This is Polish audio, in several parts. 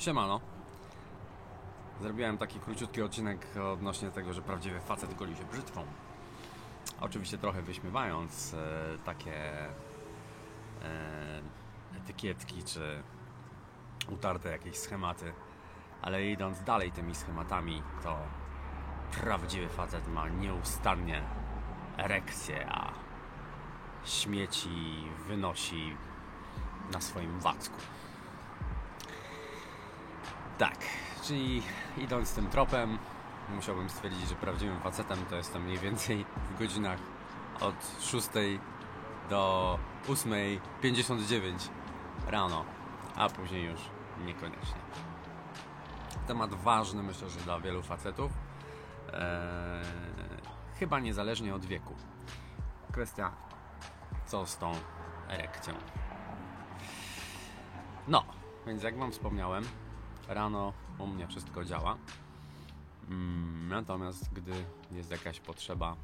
Siemano. Zrobiłem taki króciutki odcinek odnośnie tego, że prawdziwy facet goli się brzytwą. Oczywiście trochę wyśmiewając e, takie e, etykietki czy utarte jakieś schematy, ale idąc dalej tymi schematami, to prawdziwy facet ma nieustannie erekcję, a śmieci wynosi na swoim wacku. Tak, czyli idąc tym tropem, musiałbym stwierdzić, że prawdziwym facetem to jestem mniej więcej w godzinach od 6 do 8.59 rano, a później już niekoniecznie. Temat ważny, myślę, że dla wielu facetów, eee, chyba niezależnie od wieku. Kwestia, co z tą erekcją. No, więc jak Wam wspomniałem, rano u mnie wszystko działa. Mm, Natomiast gdy jest jakaś potrzeba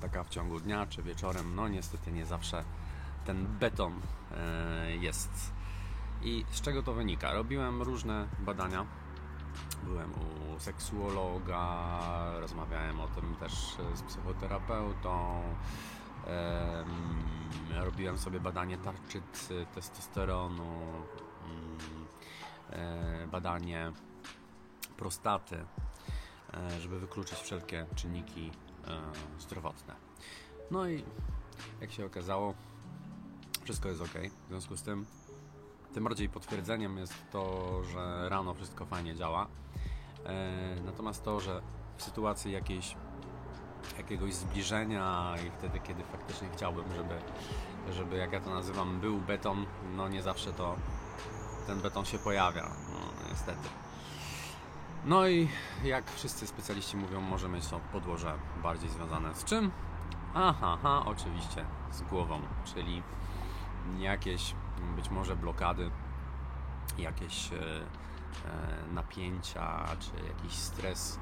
taka w ciągu dnia czy wieczorem, no niestety nie zawsze ten beton e, jest. I z czego to wynika? Robiłem różne badania. Byłem u seksuologa, rozmawiałem o tym też z psychoterapeutą. Em, robiłem sobie badanie tarczycy, testosteronu, mm, e, badanie prostaty, e, żeby wykluczyć wszelkie czynniki e, zdrowotne. No i jak się okazało, wszystko jest ok. W związku z tym, tym bardziej potwierdzeniem jest to, że rano wszystko fajnie działa. E, Natomiast to, że w sytuacji jakiejś jakiegoś zbliżenia i wtedy, kiedy faktycznie chciałbym, żeby, żeby jak ja to nazywam, był beton, no nie zawsze to ten beton się pojawia, no niestety. No i jak wszyscy specjaliści mówią, może mieć to podłoże bardziej związane z czym? Aha, aha, oczywiście z głową, czyli jakieś być może blokady, jakieś e, e, napięcia, czy jakiś stres.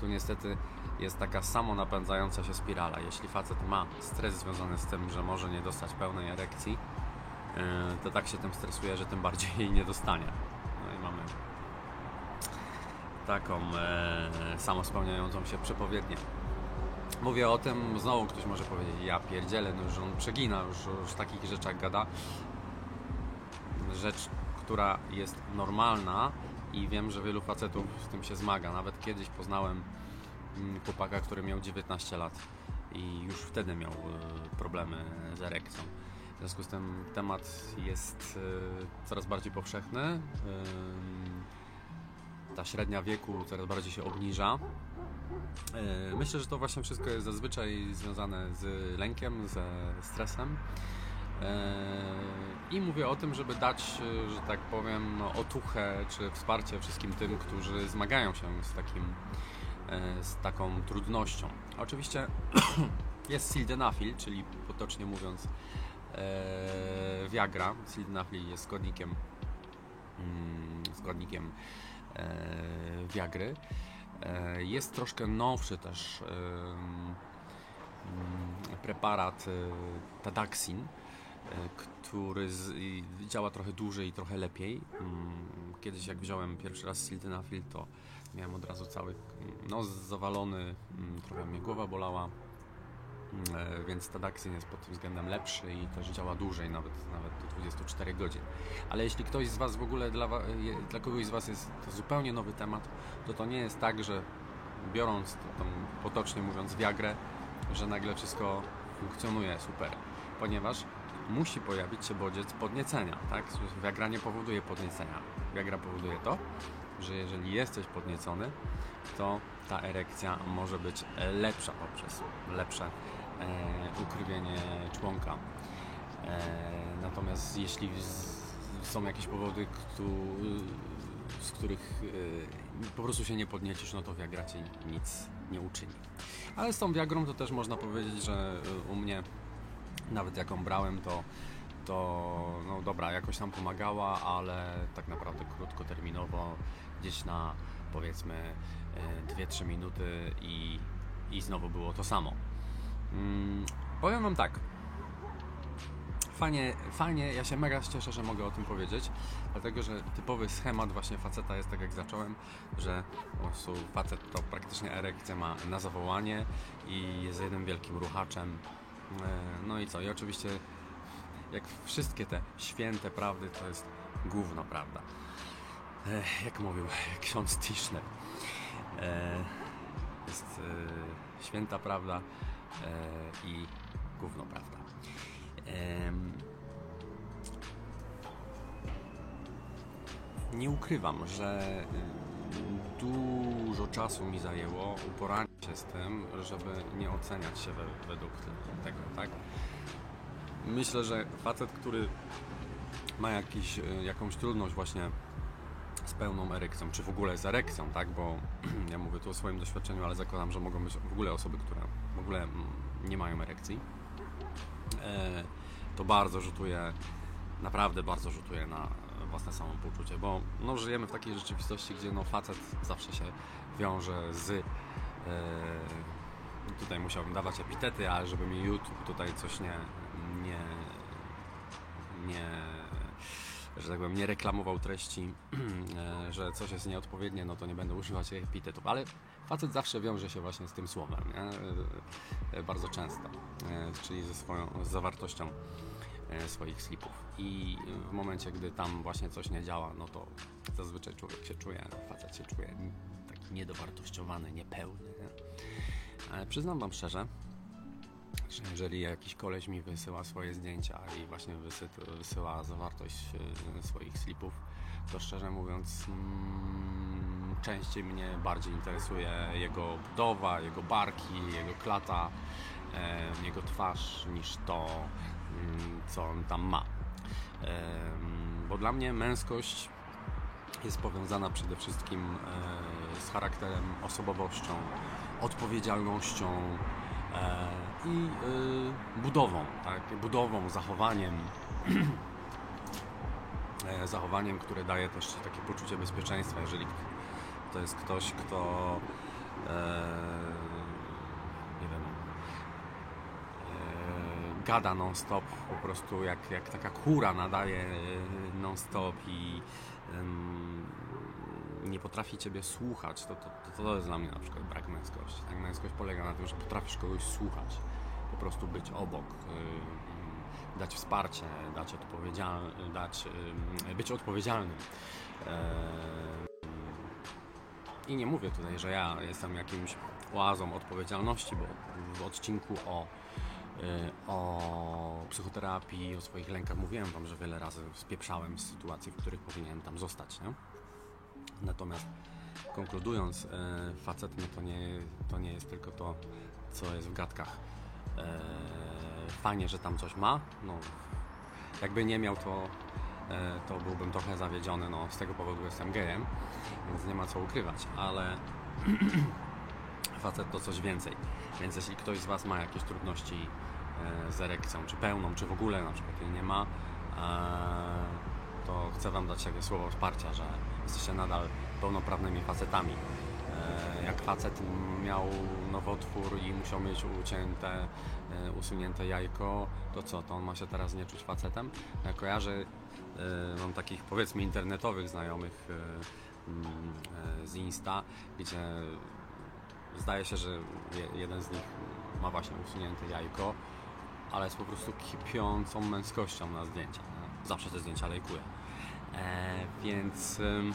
Tu niestety jest taka samo napędzająca się spirala. Jeśli facet ma stres związany z tym, że może nie dostać pełnej erekcji, to tak się tym stresuje, że tym bardziej jej nie dostanie. No i mamy taką e, samospełniającą się przepowiednię. Mówię o tym, znowu ktoś może powiedzieć, ja pierdzielę, no już on przegina, już, w takich rzeczach gada. Rzecz, która jest normalna i wiem, że wielu facetów z tym się zmaga. Nawet kiedyś poznałem mm, chłopaka, który miał 19 lat i już wtedy miał e, problemy z erekcją. W związku z tym temat jest e, coraz bardziej powszechny. Ta średnia wieku coraz bardziej się obniża. E, Myślę, że to właśnie wszystko jest zazwyczaj związane z lękiem, ze stresem. E, I mówię o tym, żeby dać, że tak powiem, otuchę czy wsparcie wszystkim tym, którzy zmagają się z, takim, z taką trudnością. Oczywiście jest sildenafil, czyli potocznie mówiąc e, Viagra. Jest składnikiem, mm, składnikiem e, Viagry. E, Jest troszkę nowszy też em, mm, preparat e, Tadaxin, e, który z, działa trochę dłużej i trochę lepiej. Mm, Kiedyś jak wziąłem pierwszy raz sildenafil, to miałem od razu cały nos zawalony, mm, trochę mnie głowa bolała. E, więc Tadaxin jest pod tym względem lepszy i też działa dłużej, nawet, nawet do 24 godzin. Ale jeśli ktoś z Was w ogóle, dla, dla kogoś z Was jest to zupełnie nowy temat, to to nie jest tak, że biorąc, tam, potocznie mówiąc, Viagrę, że nagle wszystko funkcjonuje super, ponieważ musi pojawić się bodziec podniecenia, tak? Viagra nie powoduje podniecenia. Viagra powoduje to, że jeżeli jesteś podniecony, to ta erekcja może być lepsza poprzez lepsze e, ukrywienie członka. E, natomiast jeśli są jakieś powody, z których e, po prostu się nie podniecisz, no to Viagra ci nic nie uczyni. Ale z tą Viagrą to też można powiedzieć, że u mnie nawet jaką brałem, to, to no dobra, jakoś tam pomagała, ale tak naprawdę krótkoterminowo, gdzieś na powiedzmy e, 2-3 minuty i, i znowu było to samo. Mm, powiem Wam tak. fajnie, fajnie, ja się mega cieszę, że mogę o tym powiedzieć, dlatego że typowy schemat właśnie faceta jest tak jak zacząłem, że po prostu facet to praktycznie erekcję ma na zawołanie i jest jednym wielkim ruchaczem. E, No i co? I oczywiście jak wszystkie te święte prawdy to jest gówno prawda. E, Jak mówił ksiądz Tischner. E, Jest święta prawda i gówno prawda. Nie ukrywam, że y, dużo czasu mi zajęło uporanie się z tym, żeby nie oceniać się we, według tego, tak? Myślę, że facet, który ma jakiś, y, jakąś trudność właśnie z pełną erekcją, czy w ogóle z erekcją, tak? Bo ja mówię tu o swoim doświadczeniu, ale zakładam, że mogą być w ogóle osoby, które w ogóle mm, nie mają erekcji. E, to bardzo rzutuje, naprawdę bardzo rzutuje na własne samopoczucie, bo no, żyjemy w takiej rzeczywistości, gdzie no, facet zawsze się wiąże z. E, tutaj musiałbym dawać epitety, ale żeby mi YouTube tutaj coś nie, nie, nie że tak powiem, nie reklamował treści, e, że coś jest nieodpowiednie, no to nie będę używać epitetów, ale facet zawsze wiąże się właśnie z tym słowem, nie? E, e, bardzo często, czyli ze swoją z zawartością swoich slipów. I w momencie, gdy tam właśnie coś nie działa, no to zazwyczaj człowiek się czuje, facet się czuje taki niedowartościowany, niepełny. Nie? Ale przyznam wam szczerze, że jeżeli jakiś koleś mi wysyła swoje zdjęcia i właśnie wysy- wysyła zawartość e, swoich slipów, to szczerze mówiąc mm, częściej mnie bardziej interesuje jego budowa, jego barki, jego klata, e, jego twarz niż to, mm, co on tam ma. Em, Bo dla mnie męskość jest powiązana przede wszystkim e, z charakterem, osobowością, odpowiedzialnością e, i e, budową, tak? Budową, zachowaniem. e, zachowaniem, które daje też takie poczucie bezpieczeństwa, jeżeli to jest ktoś, kto e, nie wiem, e, gada non-stop, po prostu jak, jak taka kura nadaje non-stop i nie potrafi Ciebie słuchać, to, to, to, to jest dla mnie na przykład brak męskości. Tak? Męskość polega na tym, że potrafisz kogoś słuchać, po prostu być obok, y, dać wsparcie, dać odpowiedzial, dać, y, być odpowiedzialnym. E, I nie mówię tutaj, że ja jestem jakimś oazą odpowiedzialności, bo w odcinku o, y, o psychoterapii, o swoich lękach mówiłem Wam, że wiele razy spieprzałem z sytuacji, w których powinienem tam zostać. Nie? Natomiast konkludując, e, facet no to, nie, to nie jest tylko to, co jest w gadkach. E, fajnie, że tam coś ma. No, jakby nie miał, to, e, to byłbym trochę zawiedziony. No, z tego powodu jestem gejem, więc nie ma co ukrywać, ale facet to coś więcej. Więc jeśli ktoś z Was ma jakieś trudności z erekcją, czy pełną, czy w ogóle na przykład jej nie ma, to chcę Wam dać takie słowo wsparcia, że jesteście nadal pełnoprawnymi facetami. E, Jak facet miał nowotwór i musiał mieć ucięte, e, usunięte jajko, to co, to on ma się teraz nie czuć facetem? Ja kojarzę, e, mam takich powiedzmy internetowych znajomych mm, z Insta, gdzie zdaje się, że je- jeden z nich ma właśnie usunięte jajko, ale jest po prostu kipiącą męskością na zdjęcia. Zawsze te zdjęcia lajkuję. E, więc ym,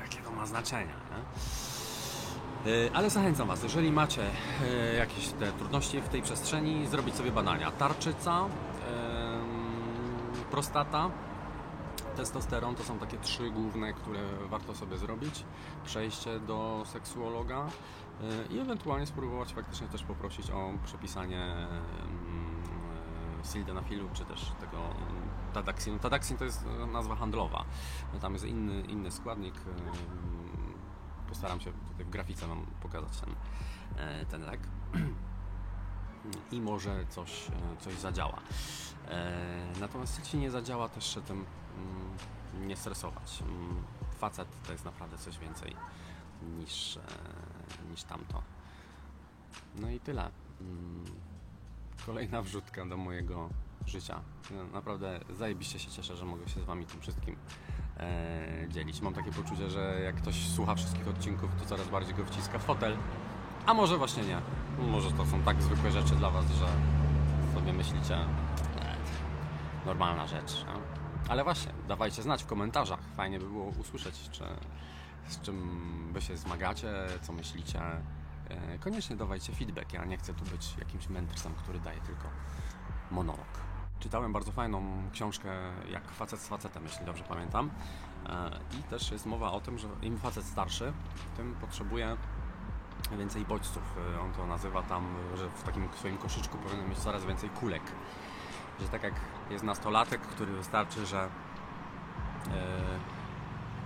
jakie to ma znaczenie? Nie? E, Ale zachęcam Was, jeżeli macie e, jakieś te trudności w tej przestrzeni, zrobić sobie badania. Tarczyca, em, prostata, testosteron to są takie trzy główne, które warto sobie zrobić. Przejście do seksuologa e, i ewentualnie spróbować faktycznie też poprosić o przepisanie e, sildenafilu, czy też tego mm, tadaksinu. Tadaksin to jest e, nazwa handlowa. Tam jest inny, inny składnik. em, Postaram się tutaj w grafice Wam pokazać ten, e, ten lek. I może coś, e, coś zadziała. E, Natomiast jeśli nie zadziała, też się tym mm, nie stresować. Mm, Facet to jest naprawdę coś więcej niż, e, niż tamto. No i tyle. Kolejna wrzutka do mojego życia. No, Naprawdę zajebiście się cieszę, że mogę się z Wami tym wszystkim e, dzielić. Mam takie poczucie, że jak ktoś słucha wszystkich odcinków, to coraz bardziej go wciska w fotel. A może właśnie nie. Może to są tak zwykłe rzeczy dla Was, że sobie myślicie, normalna rzecz. Ale właśnie, dawajcie znać w komentarzach. Fajnie by było usłyszeć, czy, z czym Wy się zmagacie, co myślicie. E, Koniecznie dawajcie feedback. Ja nie chcę tu być jakimś mędrcem, który daje tylko monolog. Czytałem bardzo fajną książkę jak facet z facetem, jeśli dobrze pamiętam. E, I też jest mowa o tym, że im facet starszy, tym potrzebuje więcej bodźców. E, On to nazywa tam, że w takim swoim koszyczku powinien mieć coraz więcej kulek. Że tak jak jest nastolatek, który wystarczy, że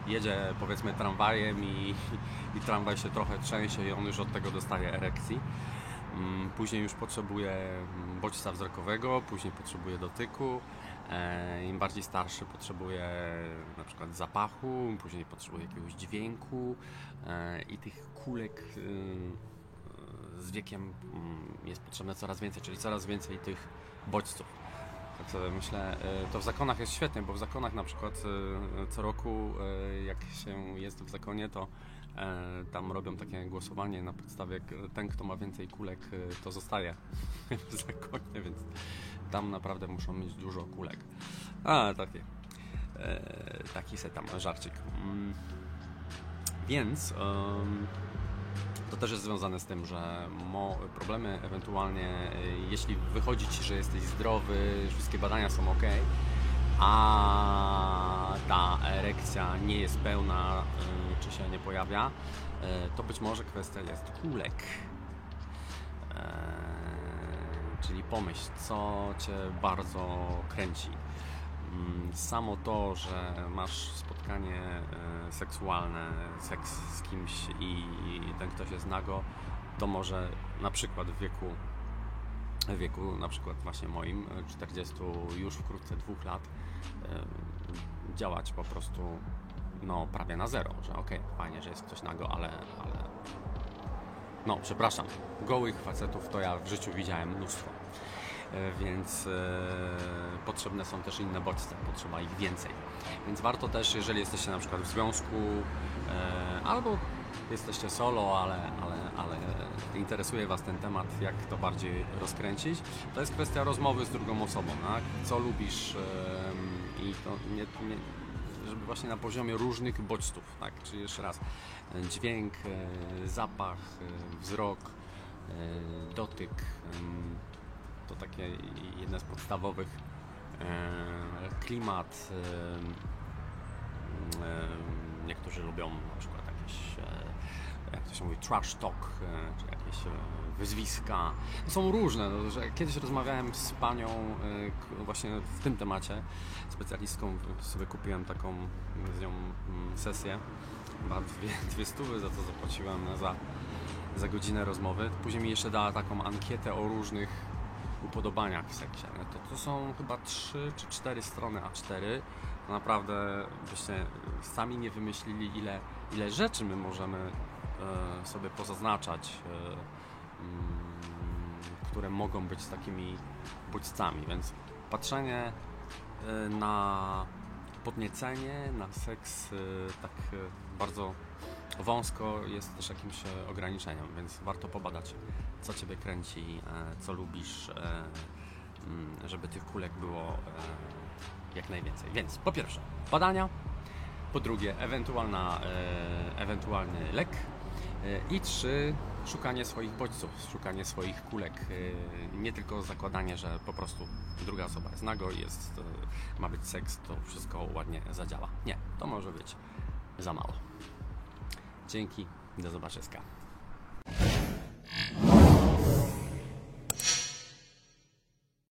jedzie powiedzmy tramwajem i, i tramwaj się trochę trzęsie i on już od tego dostaje erekcji. Mm, Później już potrzebuje mm, bodźca wzrokowego, później potrzebuje dotyku. E, Im bardziej starszy potrzebuje na przykład zapachu, później potrzebuje jakiegoś dźwięku e, i tych kulek y, z wiekiem mm, jest potrzebne coraz więcej, czyli coraz więcej tych bodźców. Tak sobie myślę, e, to w zakonach jest świetnie, bo w zakonach na przykład e, co roku, e, jak się jest w zakonie, to tam robią takie głosowanie na podstawie ten, kto ma więcej kulek, to zostaje w zakonie, więc tam naprawdę muszą mieć dużo kulek. A, takie. Taki se tam żarcik. Mm. Więc em, to też jest związane z tym, że problemy ewentualnie, e, jeśli wychodzi ci, że jesteś zdrowy, wszystkie badania są ok, a ta erekcja nie jest pełna, e, czy się nie pojawia, e, to być może kwestia jest kulek. Czyli pomyśl, co cię bardzo kręci. Mm, Samo to, że masz spotkanie e, seksualne, seks z kimś i ten ktoś jest nago, to może na przykład w wieku, w wieku na przykład właśnie moim, e, 40 już wkrótce dwóch lat, e, działać po prostu no prawie na zero, że okej, fajnie, że jest ktoś nago, ale, ale no, przepraszam, gołych facetów to ja w życiu widziałem mnóstwo. E, Więc e, potrzebne są też inne bodźce, potrzeba ich więcej. Więc warto też, jeżeli jesteście na przykład w związku, e, albo jesteście solo, ale, ale, ale interesuje Was ten temat, jak to bardziej rozkręcić, to jest kwestia rozmowy z drugą osobą, tak? co lubisz i to nie, nie, żeby właśnie na poziomie różnych bodźców, tak? Czyli jeszcze raz, dźwięk, zapach, wzrok, dotyk, to takie jedne z podstawowych, e, klimat, em, em, niektórzy lubią na przykład jakieś, e, jak to się mówi, trash talk, e, czy jakieś e, wyzwiska. Są różne, no, kiedyś rozmawiałem z panią e, właśnie w tym temacie, specjalistką, sobie kupiłem taką z nią mm, sesję, chyba dwie, dwie stówy za to zapłaciłem za, za godzinę rozmowy. Później mi jeszcze dała taką ankietę o różnych upodobaniach w seksie. To, to są chyba trzy czy cztery strony A4. To naprawdę byście sami nie wymyślili, ile, ile rzeczy my możemy e, sobie pozaznaczać, e, mm, które mogą być takimi bodźcami. Więc patrzenie e, na podniecenie, na seks e, tak e, bardzo wąsko jest też jakimś e, ograniczeniem, więc warto pobadać, co Ciebie kręci, e, co lubisz, e, mm, żeby tych kulek było e, jak najwięcej. Więc po pierwsze, badania, po drugie, ewentualna, ewentualny lek i trzy, szukanie swoich bodźców, szukanie swoich kulek. Nie tylko zakładanie, że po prostu druga osoba jest nago jest, ma być seks, to wszystko ładnie zadziała. Nie, to może być za mało. Dzięki, do zobaczenia.